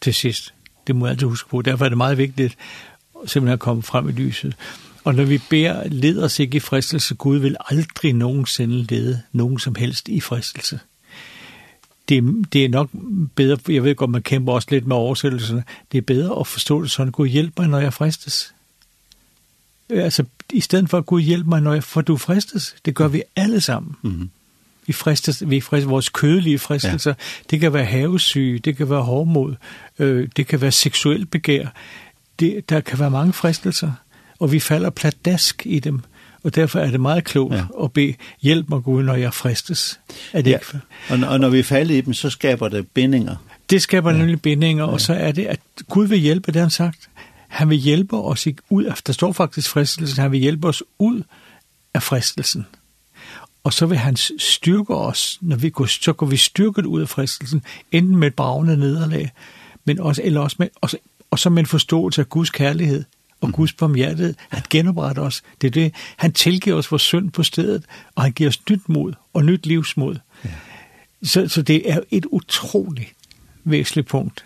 til sidst. Det må jeg altid huske på. Derfor er det meget vigtigt simpelthen at komme frem i lyset. Og når vi beder, led os ikke i fristelse. Gud vil aldrig nogensinde lede nogen som helst i fristelse det, det er nok bedre, jeg ved godt, man kæmper også lidt med oversættelserne, det er bedre at forstå det sådan, Gud hjælp mig, når jeg fristes. Altså, i stedet for, Gud hjælp mig, når jeg, for du fristes, det gør vi alle sammen. Mm -hmm. Vi fristes, vi fristes, vores kødelige fristelser, ja. det kan være havesyge, det kan være hårdmod, øh, det kan være seksuel begær, det, der kan være mange fristelser, og vi falder pladask i dem. Mm Og derfor er det meget klogt ja. at bede, hjælp mig Gud, når jeg fristes. Er det ja. ikke? Og, og når vi falder i dem, så skaber det bindinger. Det skaber ja. nemlig bindinger, og så er det, at Gud vil hjælpe, det har han sagt. Han vil hjælpe os ikke ud af, der står faktisk fristelsen, han vil hjælpe os ud af fristelsen. Og så vil han styrke os, når vi går, så går vi styrket ud af fristelsen, enten med et bravende nederlag, men også, eller også med, også, og så med en forståelse af Guds kærlighed, og Guds barmhjertighed, han genopretter os. Det er det. Han tilgiver os vores synd på stedet, og han giver os nyt mod og nyt livsmod. Ja. Så, så det er et utroligt væsentligt punkt,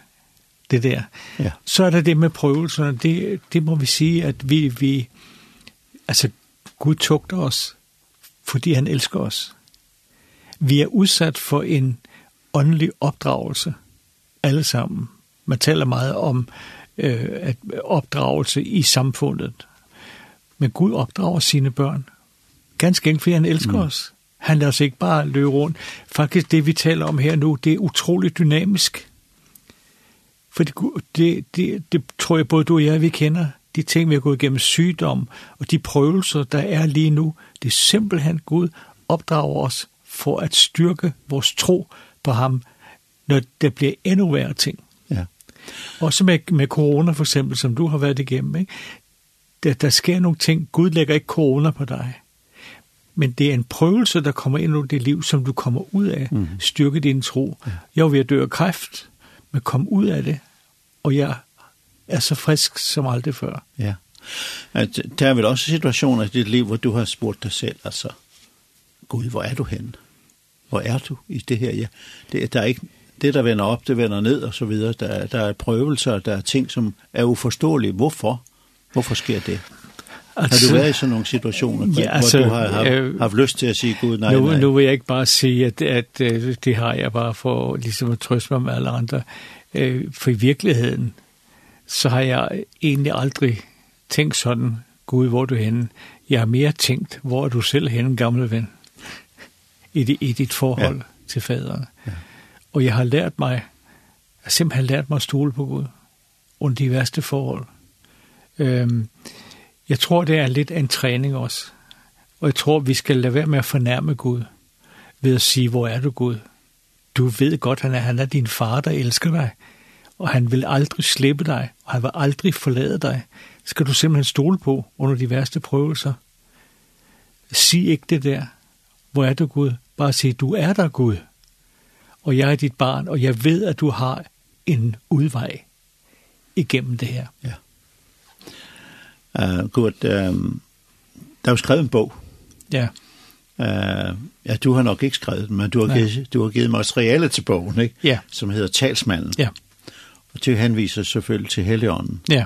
det der. Ja. Så er der det med prøvelserne. Det, det må vi sige, at vi, vi altså Gud tugter os, fordi han elsker os. Vi er udsat for en åndelig opdragelse, alle sammen. Man taler meget om øh, at opdragelse i samfundet. Men Gud opdrager sine børn. Ganske enkelt, fordi han elsker mm. os. Han lader os ikke bare løbe rundt. Faktisk det, vi taler om her nu, det er utroligt dynamisk. For det, det, det, det tror jeg både du og jeg, vi kender. De ting, vi har gået igennem sygdom, og de prøvelser, der er lige nu, det er simpelthen Gud opdrager os for at styrke vores tro på ham, når det bliver endnu værre ting. Også med, med corona for eksempel, som du har været igennem, ikke? Der, der sker nogle ting. Gud lægger ikke corona på dig. Men det er en prøvelse, der kommer ind i dit liv, som du kommer ud af. Mm. Styrke din tro. Ja. Jeg var ved at dø af kræft, men kom ud af det. Og jeg er så frisk som aldrig før. Ja. At, der er vel også situationer i dit liv, hvor du har spurgt dig selv, altså, Gud, hvor er du henne? Hvor er du i det her? Ja, det, der er ikke det, der vender op, det vender ned og så videre. Der, er, der er prøvelser, der er ting, som er uforståelige. Hvorfor? Hvorfor sker det? Altså, har du været i sådan nogle situationer, ja, altså, hvor du har haft, øh, haft lyst til at sige, Gud, nej, nu, nej? Nu vil jeg ikke bare sige, at, at øh, det har jeg bare for ligesom at trøste mig med alle andre. Øh, for i virkeligheden, så har jeg egentlig aldrig tænkt sådan, Gud, hvor er du henne? Jeg har mere tænkt, hvor er du selv henne, gamle ven? I, i dit forhold ja. til faderen. Ja. Og jeg har lært mig, jeg har simpelthen lært mig at stole på Gud under de værste forhold. Øhm, jeg tror, det er lidt en træning også. Og jeg tror, vi skal lade være med at fornærme Gud ved at sige, hvor er du Gud? Du ved godt, han er, han er din far, der elsker dig. Og han vil aldrig slippe dig, og han vil aldrig forlade dig. Skal du simpelthen stole på under de værste prøvelser? Sig ikke det der. Hvor er du Gud? Bare sig, du er der Gud og jeg er dit barn, og jeg ved, at du har en udvej igennem det her. Ja. Uh, godt. uh, der er jo skrevet en bog. Ja. Uh, ja, du har nok ikke skrevet den, men du har, Nej. givet, du har givet materiale til bogen, ikke? Ja. som hedder Talsmanden. Ja. Og det henviser selvfølgelig til Helligånden. Ja.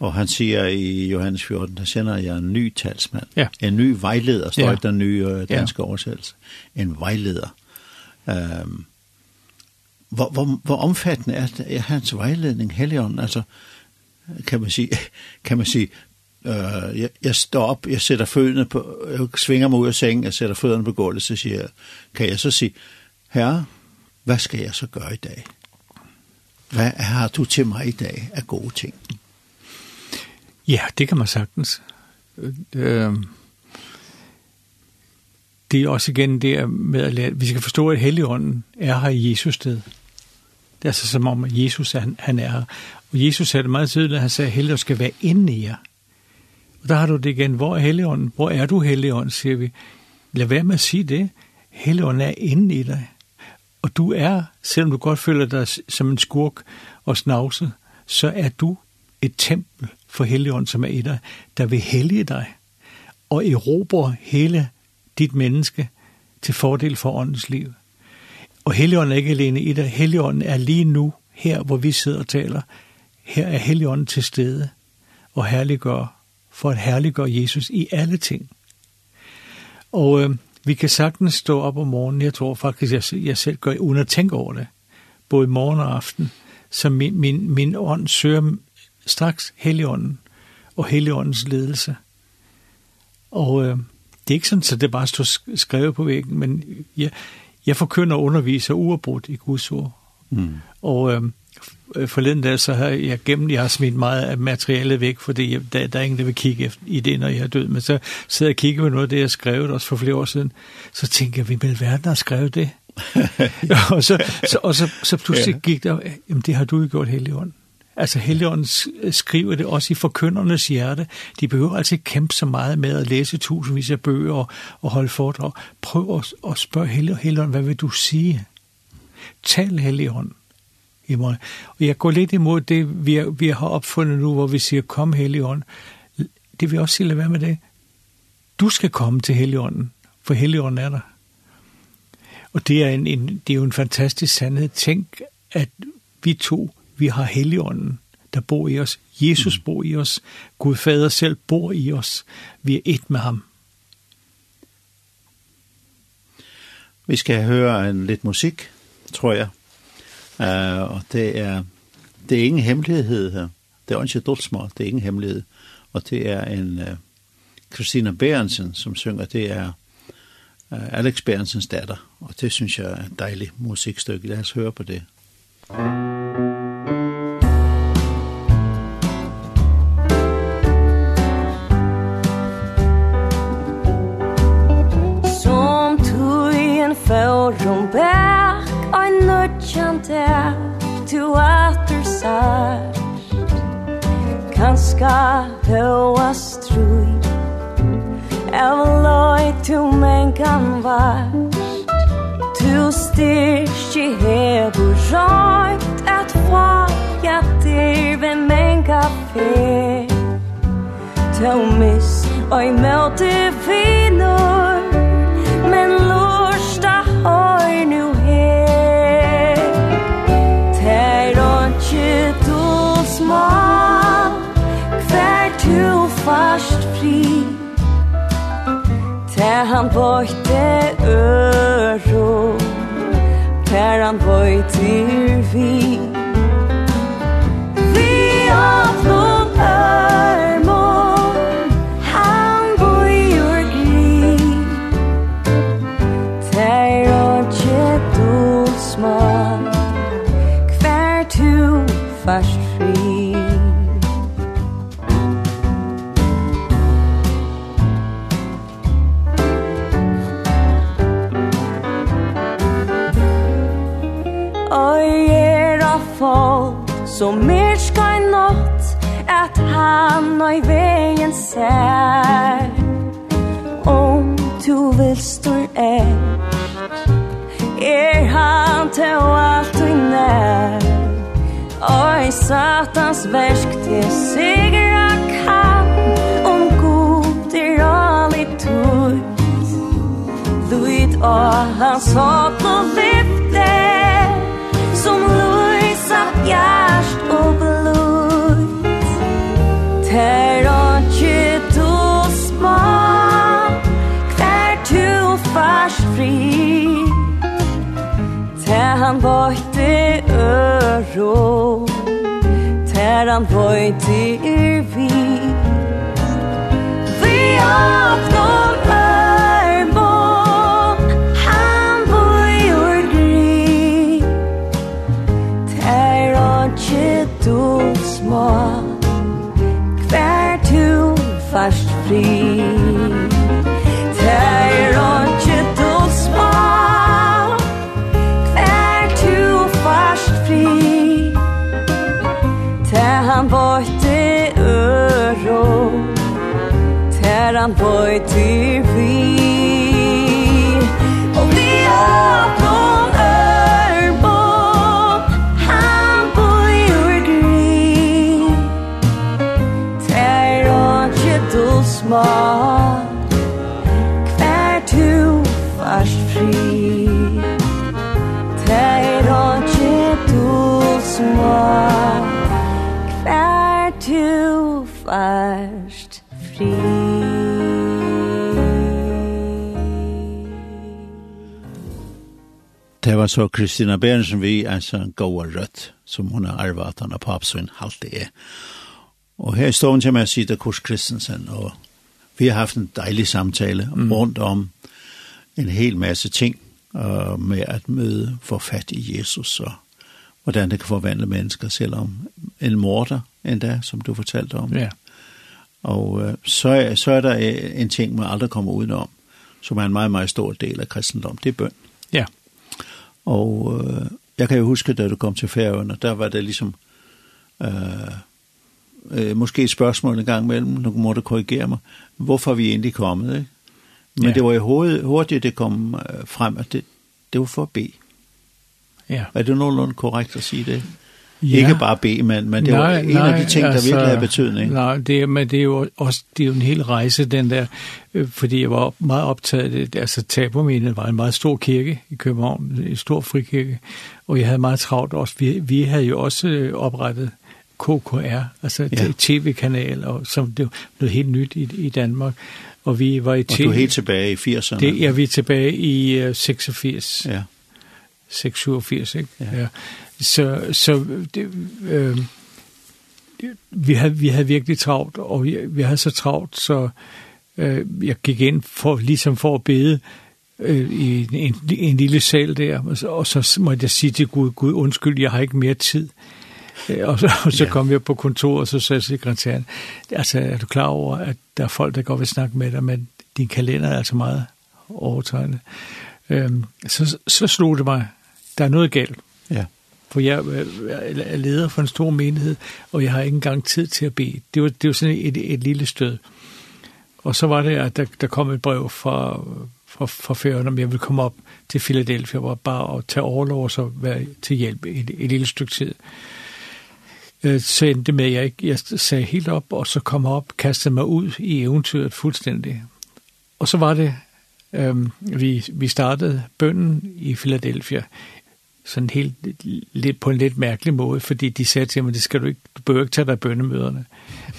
Og han siger i Johannes 14, der sender jeg en ny talsmand. Ja. En ny vejleder, står ja. der nye danske ja. oversættelse. En vejleder um, hvor, hvor, hvor omfattende er, er hans vejledning, Helion? Altså, kan man sige, kan man sige øh, jeg, jeg står op, jeg sætter fødderne på, jeg svinger mig ud af sengen, jeg sætter fødderne på gulvet, så siger jeg, kan jeg så sige, herre, hvad skal jeg så gøre i dag? Hvad har du til mig i dag af gode ting? Ja, det kan man sagtens. Øh, det er også igen det med at lære, vi skal forstå, at Helligånden er her i Jesus sted. Det er altså som om, at Jesus han, han er her. Og Jesus sagde det meget tydeligt, at han sagde, at Helligånden skal være inde i jer. Og der har du det igen, hvor er Helligånden? Hvor er du Helligånden, siger vi. Lad være med at sige det. Helligånden er inde i dig. Og du er, selvom du godt føler dig som en skurk og snavset, så er du et tempel for Helligånden, som er i dig, der vil hellige dig og erobre hele dit menneske til fordel for åndens liv. Og Helligånden er ikke alene i det. Helligånden er lige nu, her hvor vi sidder og taler. Her er Helligånden til stede og herliggør, for at herliggøre Jesus i alle ting. Og øh, vi kan sagtens stå op om morgenen. Jeg tror faktisk, jeg, jeg selv gør, uden at tænke over det. Både morgen og aften. Så min, min, min ånd søger straks Helligånden og Helligåndens ledelse. Og øh, det er ikke sådan, så det bare står skrevet på væggen, men jeg, jeg forkynder og underviser uafbrudt i Guds ord. Mm. Og øhm, forleden dag, så har jeg gennem, jeg har smidt meget af materialet væk, fordi jeg, der, der er ingen, der vil kigge efter, i det, når jeg er død. Men så sidder jeg og kigger på noget af det, jeg skrevet også for flere år siden, så tænker jeg, hvem i verden har skrevet det? og så, så, og så, så pludselig ja. gik der, jamen det har du jo gjort hele ånden. Altså Helligånden skriver det også i forkyndernes hjerte. De behøver altså ikke kæmpe så meget med at læse tusindvis af bøger og, og holde foredrag. Prøv at, at spørge Helligånden, hvad vil du sige? Tal Helligånden i mig. Og jeg går lidt imod det, vi, vi har opfundet nu, hvor vi siger, kom Helligånden. Det vil også sige, lad være med det. Du skal komme til Helligånden, for Helligånden er der. Og det er, en, en, det er jo en fantastisk sandhed. Tænk, at vi to vi har Helligånden, der bor i os. Jesus mm. bor i os. Gud Fader selv bor i os. Vi er et med ham. Vi skal høre en lidt musik, tror jeg. Uh, og det er, det er ingen hemmelighed her. Det er ikke dulsmål, det er ingen hemmelighed. Og det er en uh, Christina Berensen, som synger, det er uh, Alex Berensens datter. Og det synes jeg er et dejligt musikstykke. Lad os høre på det. Musik morgon Og en nødjan der Du atter side. Kanska høas trui Av loi tu men kan vart Tu styrki hebu røyt at vaja dir vi men kafé fer Tell mis, oi melti vinur? fast fri Ter han bøyte øro Ter han bøyte vi Vi åpnum ørmon Han bøyur gri Ter og tje dulsman Hver tu fast Så mer ska i natt Att han och i vägen ser. Om du vill stå ert Er han til alt och nær Oi, satans versk til sigra kan. Om god er all i tur. Luit och hans hopp han vøyte øro Ter han vøyte er vi Vi åpner armon Han vøyer gri Ter åkje du små Hver tu fast fri. kan på i var så Kristina Berensen vi er så gåa rødt som hun har arvet at han har papsøyn halte er. Og her står hun til meg Sida Kors Kristensen, og vi har haft en dejlig samtale mm. rundt om en hel masse ting uh, med at møde for fat i Jesus og hvordan det kan forvandle mennesker, selvom en morder endda, som du fortalte om. Ja. Og uh, så, så er der en ting, man aldrig kommer udenom, som er en meget, meget stor del af kristendom, det er bøn. Og øh, jeg kan jo huske, da du kom til færøerne, der var det ligesom... Øh, øh, måske et spørgsmål en gang mellem, nu må du korrigere mig, hvorfor vi egentlig kommet, ikke? Men ja. det var jo hovedet, hurtigt, det kom frem, at det, det var for at bede. Ja. Er det nogenlunde korrekt at sige det? Ja. Ikke bare B, men, men det var en nej, af de ting, altså, der virkelig har betydning. Nej, det, men det er jo også det er jo en hel rejse, den der, øh, fordi jeg var meget optaget af det. Altså Taberminen var en meget stor kirke i København, en stor frikirke, og jeg havde meget travlt også. Vi, vi havde jo også oprettet KKR, altså ja. tv-kanal, og som det blev helt nyt i, i Danmark. Og vi var i TV. Og du er helt tilbage i 80'erne? Det, er vi tilbage i uh, 86. Ja. 86, ikke? Ja. ja. Så, så det, øh, vi, havde, vi havde virkelig travlt, og vi, vi havde så travlt, så øh, jeg gik ind for, ligesom for at bede øh, i en, en, en lille sal der, og så, og så måtte jeg sige til Gud, Gud undskyld, jeg har ikke mere tid. Og så, og så ja. kom jeg på kontoret, og så sagde sekretæren, altså er du klar over, at der er folk, der går vil snakke med dig, men din kalender er altså meget overtegnet. Øhm, så, så slog det mig, der er noget galt. Ja for jeg er leder for en stor menighed, og jeg har ikke engang tid til at bede. Det var, det var sådan et, et lille stød. Og så var det, at der, der kom et brev fra, fra, fra Færøen, om jeg ville komme op til Philadelphia, hvor bare at tage overlov og så være til hjælp et, et lille stykke tid. Øh, så endte med, at jeg, jeg sagde helt op, og så kom op, kastede mig ud i eventyret fuldstændig. Og så var det, Ehm vi vi startede bønnen i Philadelphia sådan helt lidt på en lidt mærkelig måde, fordi de sagde til mig, det skal du ikke, du behøver ikke tage dig bønnemøderne.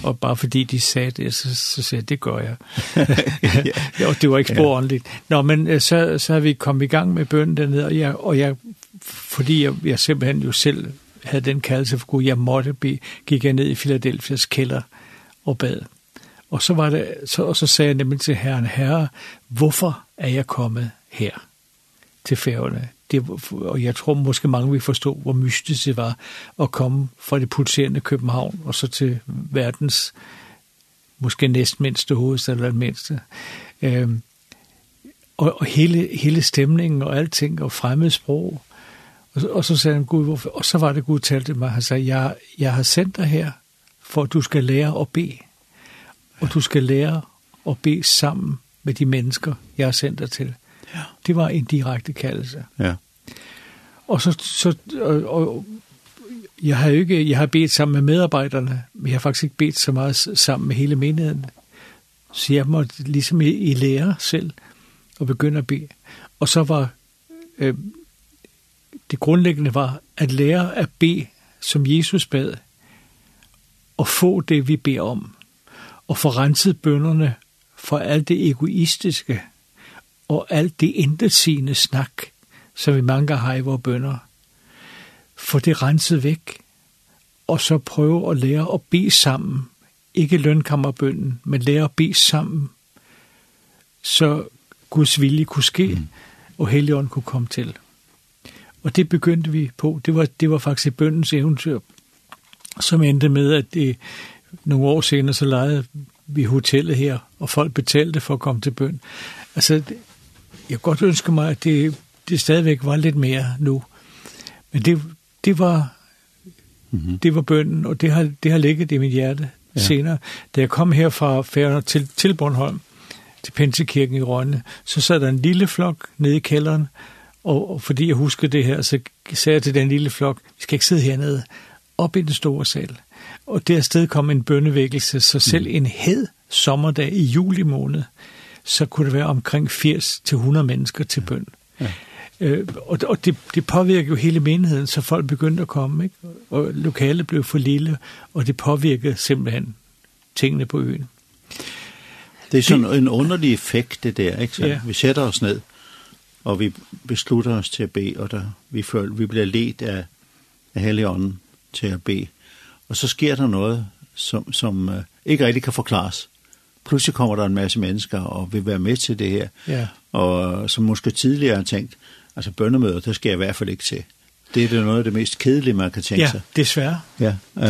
Og bare fordi de sagde det, så, så sagde jeg, det gør jeg. ja. og det var ikke spor ordentligt. Nå, men så, så har vi kommet i gang med bønnen dernede, og jeg, og jeg fordi jeg, jeg simpelthen jo selv havde den kaldelse for Gud, jeg måtte be, gik jeg ned i Filadelfias kælder og bad. Og så, var det, så, og så sagde jeg nemlig til herren, herre, hvorfor er jeg kommet her til færgerne? det, og jeg tror måske mange vil forstå, hvor mystisk det var at komme fra det pulserende København og så til verdens måske næst mindste hovedstad eller mindste. Øhm, og, og hele, hele stemningen og alting og fremmed sprog. Og, og så sagde han, Gud, hvorfor? Og så var det, Gud talte mig. Han sagde, jeg, jeg har sendt dig her, for at du skal lære at bede. Og du skal lære at be sammen med de mennesker, jeg har sendt dig til. Det var en direkte kaldelse. Ja. Og så, så og, og, jeg har ikke, jeg har bedt sammen med medarbejderne, men jeg har faktisk ikke bedt så meget sammen med hele menigheden. Så jeg måtte ligesom i, i lære selv og begynde at bede. Og så var øh, det grundlæggende var at lære at bede, som Jesus bad, og få det, vi beder om, og få renset bønderne for alt det egoistiske, og alt det intetsigende snak, som vi mange har i vores bønder. Få det renset væk, og så prøve at lære at bede sammen. Ikke lønkammerbønden, men lære at bede sammen, så Guds vilje kunne ske, mm. og Helligånden kunne komme til. Og det begyndte vi på. Det var, det var faktisk bøndens eventyr, som endte med, at det, nogle år senere, så lejede vi hotellet her, og folk betalte for at komme til bøn. Altså, jeg godt ønske mig, at det, det stadigvæk var lidt mere nu. Men det, det var Mm -hmm. Det var bønden, og det har, det har ligget i mit hjerte ja. senere. Da jeg kom her fra Færøerne til, til Bornholm, til Pinsekirken i Rønne, så sad der en lille flok nede i kælderen, og, og fordi jeg husker det her, så sagde jeg til den lille flok, vi skal ikke sidde hernede, op i den store sal. Og der sted kom en bønnevækkelse, så selv mm. en hed sommerdag i juli måned, så kunne det være omkring 80 til 100 mennesker til bøn. Ja. Øh, og og det, det påvirker jo hele menigheden, så folk begyndte at komme, ikke? og lokalet blev for lille, og det påvirkede simpelthen tingene på øen. Det er sådan det, en underlig effekt, det der. Ikke? Så ja. Vi sætter os ned, og vi beslutter os til at bede, og der, vi, føler, vi bliver ledt af, af Helligånden til at bede. Og så sker der noget, som, som uh, ikke rigtig kan forklares pludselig kommer der en masse mennesker og vil være med til det her. Ja. Og som måske tidligere har tænkt, altså bønnemøder, det skal jeg i hvert fald ikke til. Det er det noget af det mest kedelige, man kan tænke ja, sig. Ja, desværre. Ja. Uh.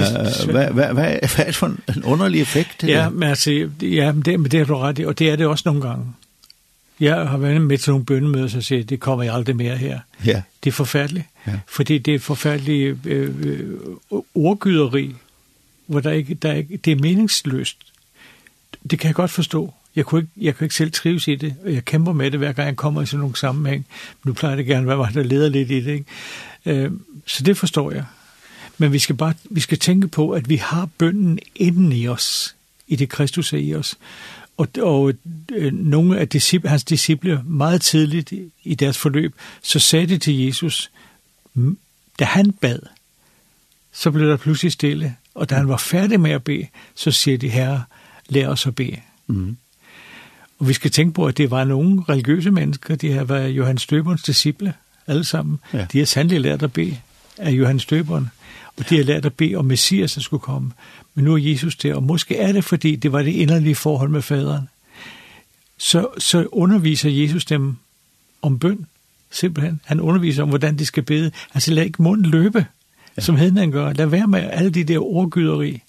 Hvad, hvad, hvad, hvad er det for en underlig effekt? Det ja, der? men altså, ja, men det, men det har du ret i, og det er det også nogle gange. Jeg har været med til nogle bønnemøder, så siger det kommer jeg aldrig mere her. Ja. Det er forfærdeligt. Ja. Fordi det er forfærdeligt øh, øh, ordgyderi, hvor der ikke, der er ikke, det er meningsløst det kan jeg godt forstå. Jeg kunne, ikke, jeg kunne ikke selv trives i det, og jeg kæmper med det, hver gang jeg kommer i sådan nogle sammenhæng. Men nu plejer det gerne, hvad var der leder lidt i det, ikke? Øh, så det forstår jeg. Men vi skal, bare, vi skal tænke på, at vi har bønden inden i os, i det Kristus er i os. Og, og øh, nogle af disciple, hans disciple meget tidligt i deres forløb, så sagde de til Jesus, da han bad, så blev der pludselig stille, og da han var færdig med at bede, så siger de, herre, lær os at bede. Mm. Og vi skal tænke på, at det var nogle religiøse mennesker, de har var Johannes Døberens disciple, alle sammen. Ja. De har sandelig lært at bede af Johannes Døberen, og de har lært at bede om Messias, der skulle komme. Men nu er Jesus der, og måske er det, fordi det var det inderlige forhold med faderen. Så, så underviser Jesus dem om bøn, simpelthen. Han underviser om, hvordan de skal bede. Altså lad ikke munden løbe, ja. som hedningen gør. Lad være med alle de der ordgyderi.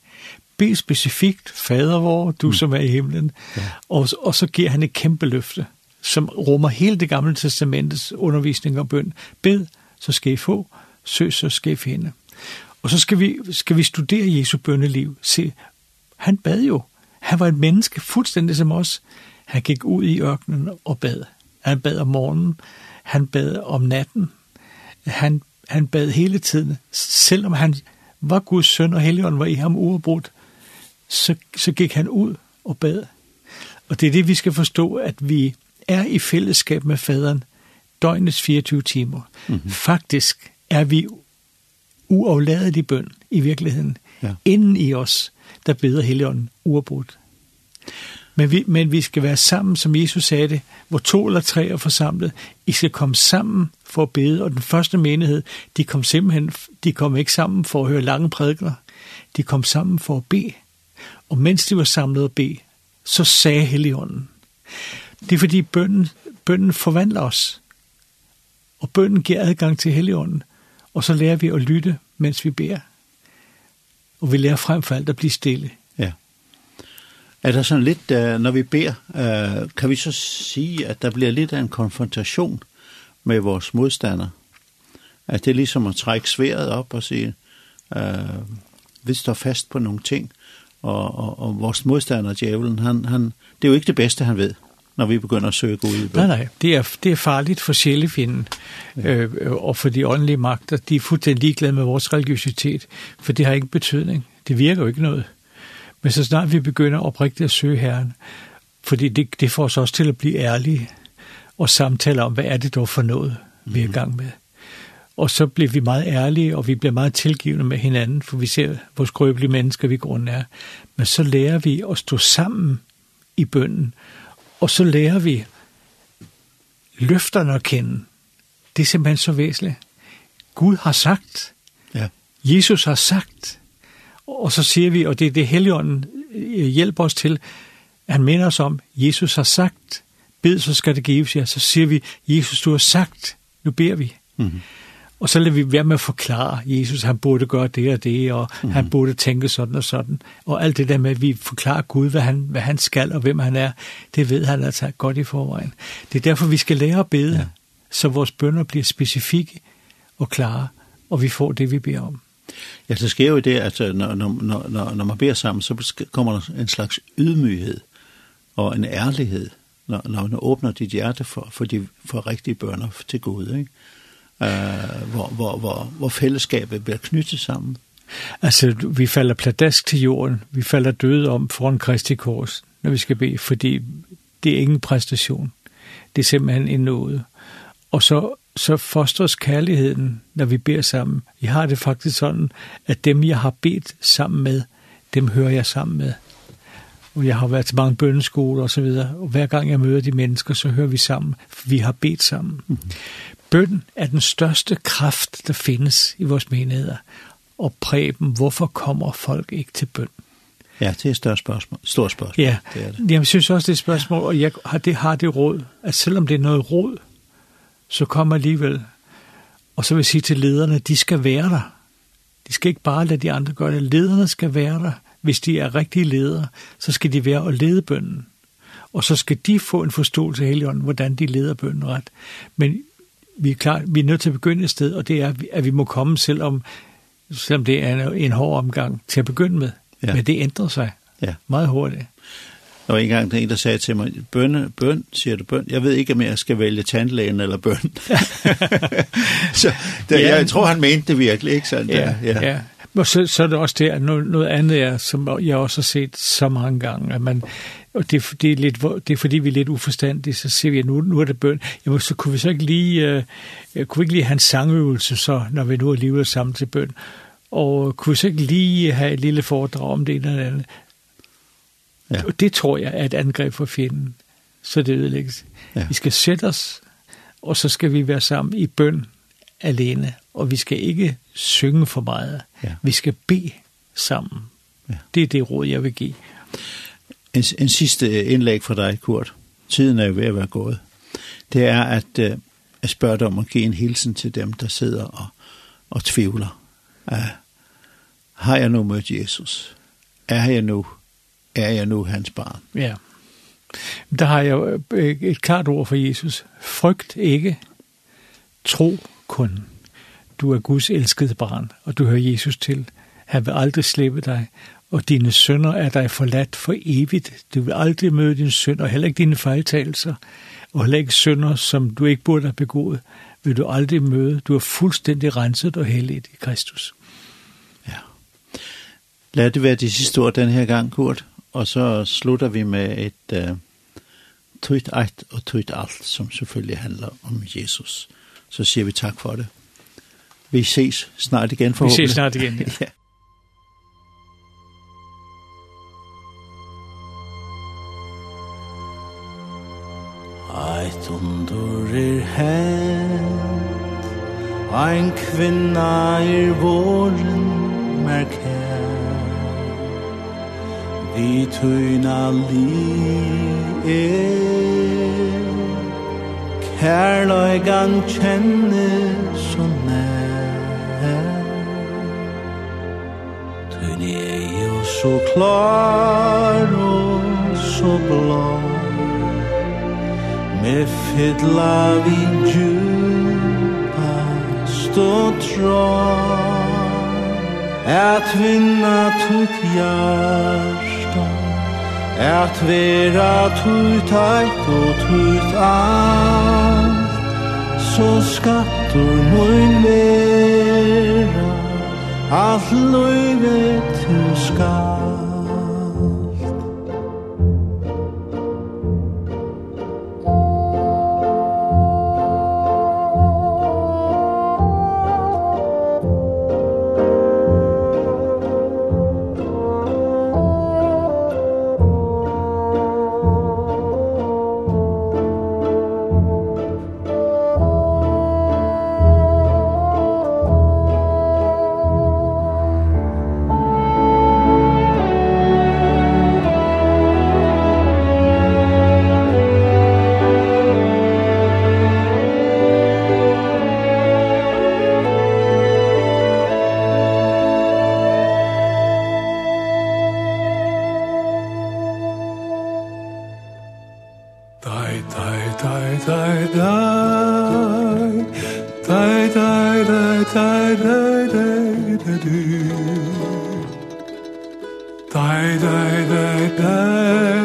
Be specifikt, fader vor, du mm. som er i himlen. Ja. Og, og så giver han et kæmpe løfte, som rummer hele det gamle testamentets undervisning og bøn. Bed, så skal I få. Søg, så skal I finde. Og så skal vi, skal vi studere Jesu bønneliv. Se, han bad jo. Han var et menneske fuldstændig som os. Han gik ud i ørkenen og bad. Han bad om morgenen. Han bad om natten. Han, han bad hele tiden. Selvom han var Guds søn, og Helligånden var i ham uafbrudt, så, så gik han ud og bad. Og det er det, vi skal forstå, at vi er i fællesskab med faderen døgnets 24 timer. Mm -hmm. Faktisk er vi uafladelig bøn i virkeligheden. Ja. Inden i os, der beder Helligånden uafbrudt. Men vi, men vi skal være sammen, som Jesus sagde det, hvor to eller tre er forsamlet. I skal komme sammen for at bede. Og den første menighed, de kom simpelthen, de kom ikke sammen for at høre lange prædikner. De kom sammen for at bede. Og mens de var samlet og bed, så sagde Helligånden. Det er fordi bønnen, bønnen forvandler os. Og bønnen giver adgang til Helligånden. Og så lærer vi at lytte, mens vi beder. Og vi lærer frem for alt at blive stille. Ja. Er der sådan lidt, når vi beder, kan vi så sige, at der bliver lidt af en konfrontation med vores modstander? At det er ligesom at trække sværet op og sige, uh, vi står fast på nogle ting, og, og, og vores modstander, djævelen, han, han, det er jo ikke det bedste, han ved, når vi begynder at søge Gud. Nej, nej, det er, det er farligt for sjælefinden ja. øh, og for de åndelige magter. De er fuldstændig ligeglade med vores religiøsitet, for det har ikke betydning. Det virker jo ikke noget. Men så snart vi begynder oprigtigt at søge Herren, fordi det, det får os også til at blive ærlige og samtale om, hvad er det dog for noget, vi er i gang med. Mm. Og så blev vi meget ærlige, og vi blev meget tilgivende med hinanden, for vi ser, hvor skrøbelige mennesker vi grunden er. Men så lærer vi at stå sammen i bønden, og så lærer vi løfterne at kende. Det er simpelthen så væsentligt. Gud har sagt, ja. Jesus har sagt, og så siger vi, og det er det Helligånden hjælper os til, han minder os om, Jesus har sagt, bed, så skal det gives jer. Så siger vi, Jesus, du har sagt, nu beder vi. Mm -hmm og så lader vi være med at forklare, Jesus han burde gøre det og det, og mm. han burde tænke sådan og sådan. Og alt det der med, at vi forklarer Gud, hvad han, hvad han skal og hvem han er, det ved han altså godt i forvejen. Det er derfor, vi skal lære at bede, ja. så vores bønder bliver specifikke og klare, og vi får det, vi beder om. Ja, så sker jo det, at når, når, når, når man beder sammen, så kommer der en slags ydmyghed og en ærlighed, når, når man åbner dit hjerte for, for, de, for rigtige bønder til Gud, ikke? uh, hvor, hvor, hvor, hvor fællesskabet bliver knyttet sammen. Altså, vi falder pladask til jorden, vi falder døde om foran Kristi kors, når vi skal bede, fordi det er ingen præstation. Det er simpelthen en nåde. Og så, så fostres kærligheden, når vi beder sammen. Jeg har det faktisk sådan, at dem, jeg har bedt sammen med, dem hører jeg sammen med og jeg har været til mange bønneskoler og så videre, og hver gang jeg møder de mennesker, så hører vi sammen, for vi har bedt sammen. Mm. Bønden er den største kraft, der findes i vores menigheder. Og Preben, hvorfor kommer folk ikke til bøn? Ja, det er et større spørgsmål. Stort spørgsmål. Ja, det er det. Jamen, jeg synes også, det er et spørgsmål, og jeg har det, har det råd, at selvom det er noget råd, så kommer alligevel. Og så vil jeg sige til lederne, de skal være der. De skal ikke bare lade de andre gøre det. Lederne skal være der. Hvis de er rigtige ledere, så skal de være og lede bønnen. Og så skal de få en forståelse af Helligånden, hvordan de leder bønnen ret. Men vi er, klar, vi er nødt til at begynde et sted, og det er, at vi må komme, selvom, selvom det er en hård omgang til at begynde med. Ja. Men det ændrer sig ja. meget hurtigt. Der var en gang der en, der sagde til mig, bønne, bøn, siger du bøn? Jeg ved ikke, om jeg skal vælge tandlægen eller bøn. så der, ja. jeg tror, han mente det virkelig, ikke sådan? Ja, der, ja. ja. Og så, så er det også det, at noget, noget andet er, som jeg også har set så mange gange, at man, og det, det, er lidt, det er fordi, vi er lidt uforstandige, så ser vi, at nu, nu er det bøn. Jamen, så kunne vi så ikke lige, uh, kunne vi ikke lige have en sangøvelse, så, når vi nu er livet sammen til bøn. Og kunne vi så ikke lige have et lille foredrag om det ene eller andet. Ja. Og det tror jeg er et angreb for fjenden. Så det ødelægges. Ja. Vi skal sætte os, og så skal vi være sammen i bøn alene. Og vi skal ikke synge for meget. Ja. Vi skal bede sammen. Ja. Det er det råd, jeg vil give en, en sidste indlæg fra dig, Kurt. Tiden er jo ved at være gået. Det er at, uh, jeg spørge dig om at give en hilsen til dem, der sidder og, og tvivler. Uh, har jeg nu mødt Jesus? Er jeg nu, er jeg nu hans barn? Ja. Der har jeg et klart ord for Jesus. Frygt ikke. Tro kun. Du er Guds elskede barn, og du hører Jesus til. Han vil aldrig slippe dig, og dine sønner er dig forladt for evigt. Du vil aldrig møde din søn, og heller ikke dine fejltagelser, og heller ikke sønner, som du ikke burde have begået, vil du aldrig møde. Du er fuldstændig renset og helligt i Kristus. Ja. Lad det være de sidste ord den her gang, Kurt, og så slutter vi med et uh, tøjt ejt og tøjt alt, som selvfølgelig handler om Jesus. Så siger vi tak for det. Vi ses snart igen forhåbentlig. Vi ses snart igen, ja. ja. Eit undur er hent Ein kvinna er våren mer kær Vi tøyna li er Kærløygan kjenne så nær. Tøyne er jo så klar og så blå Me fylla vi djupa stå trå At vinna tutt hjärsta At vera tutt eit og tutt alt Så skattur mun vera Allt løyve til skatt. dai dai dai dai dai dai dai dai dai dai dai dai dai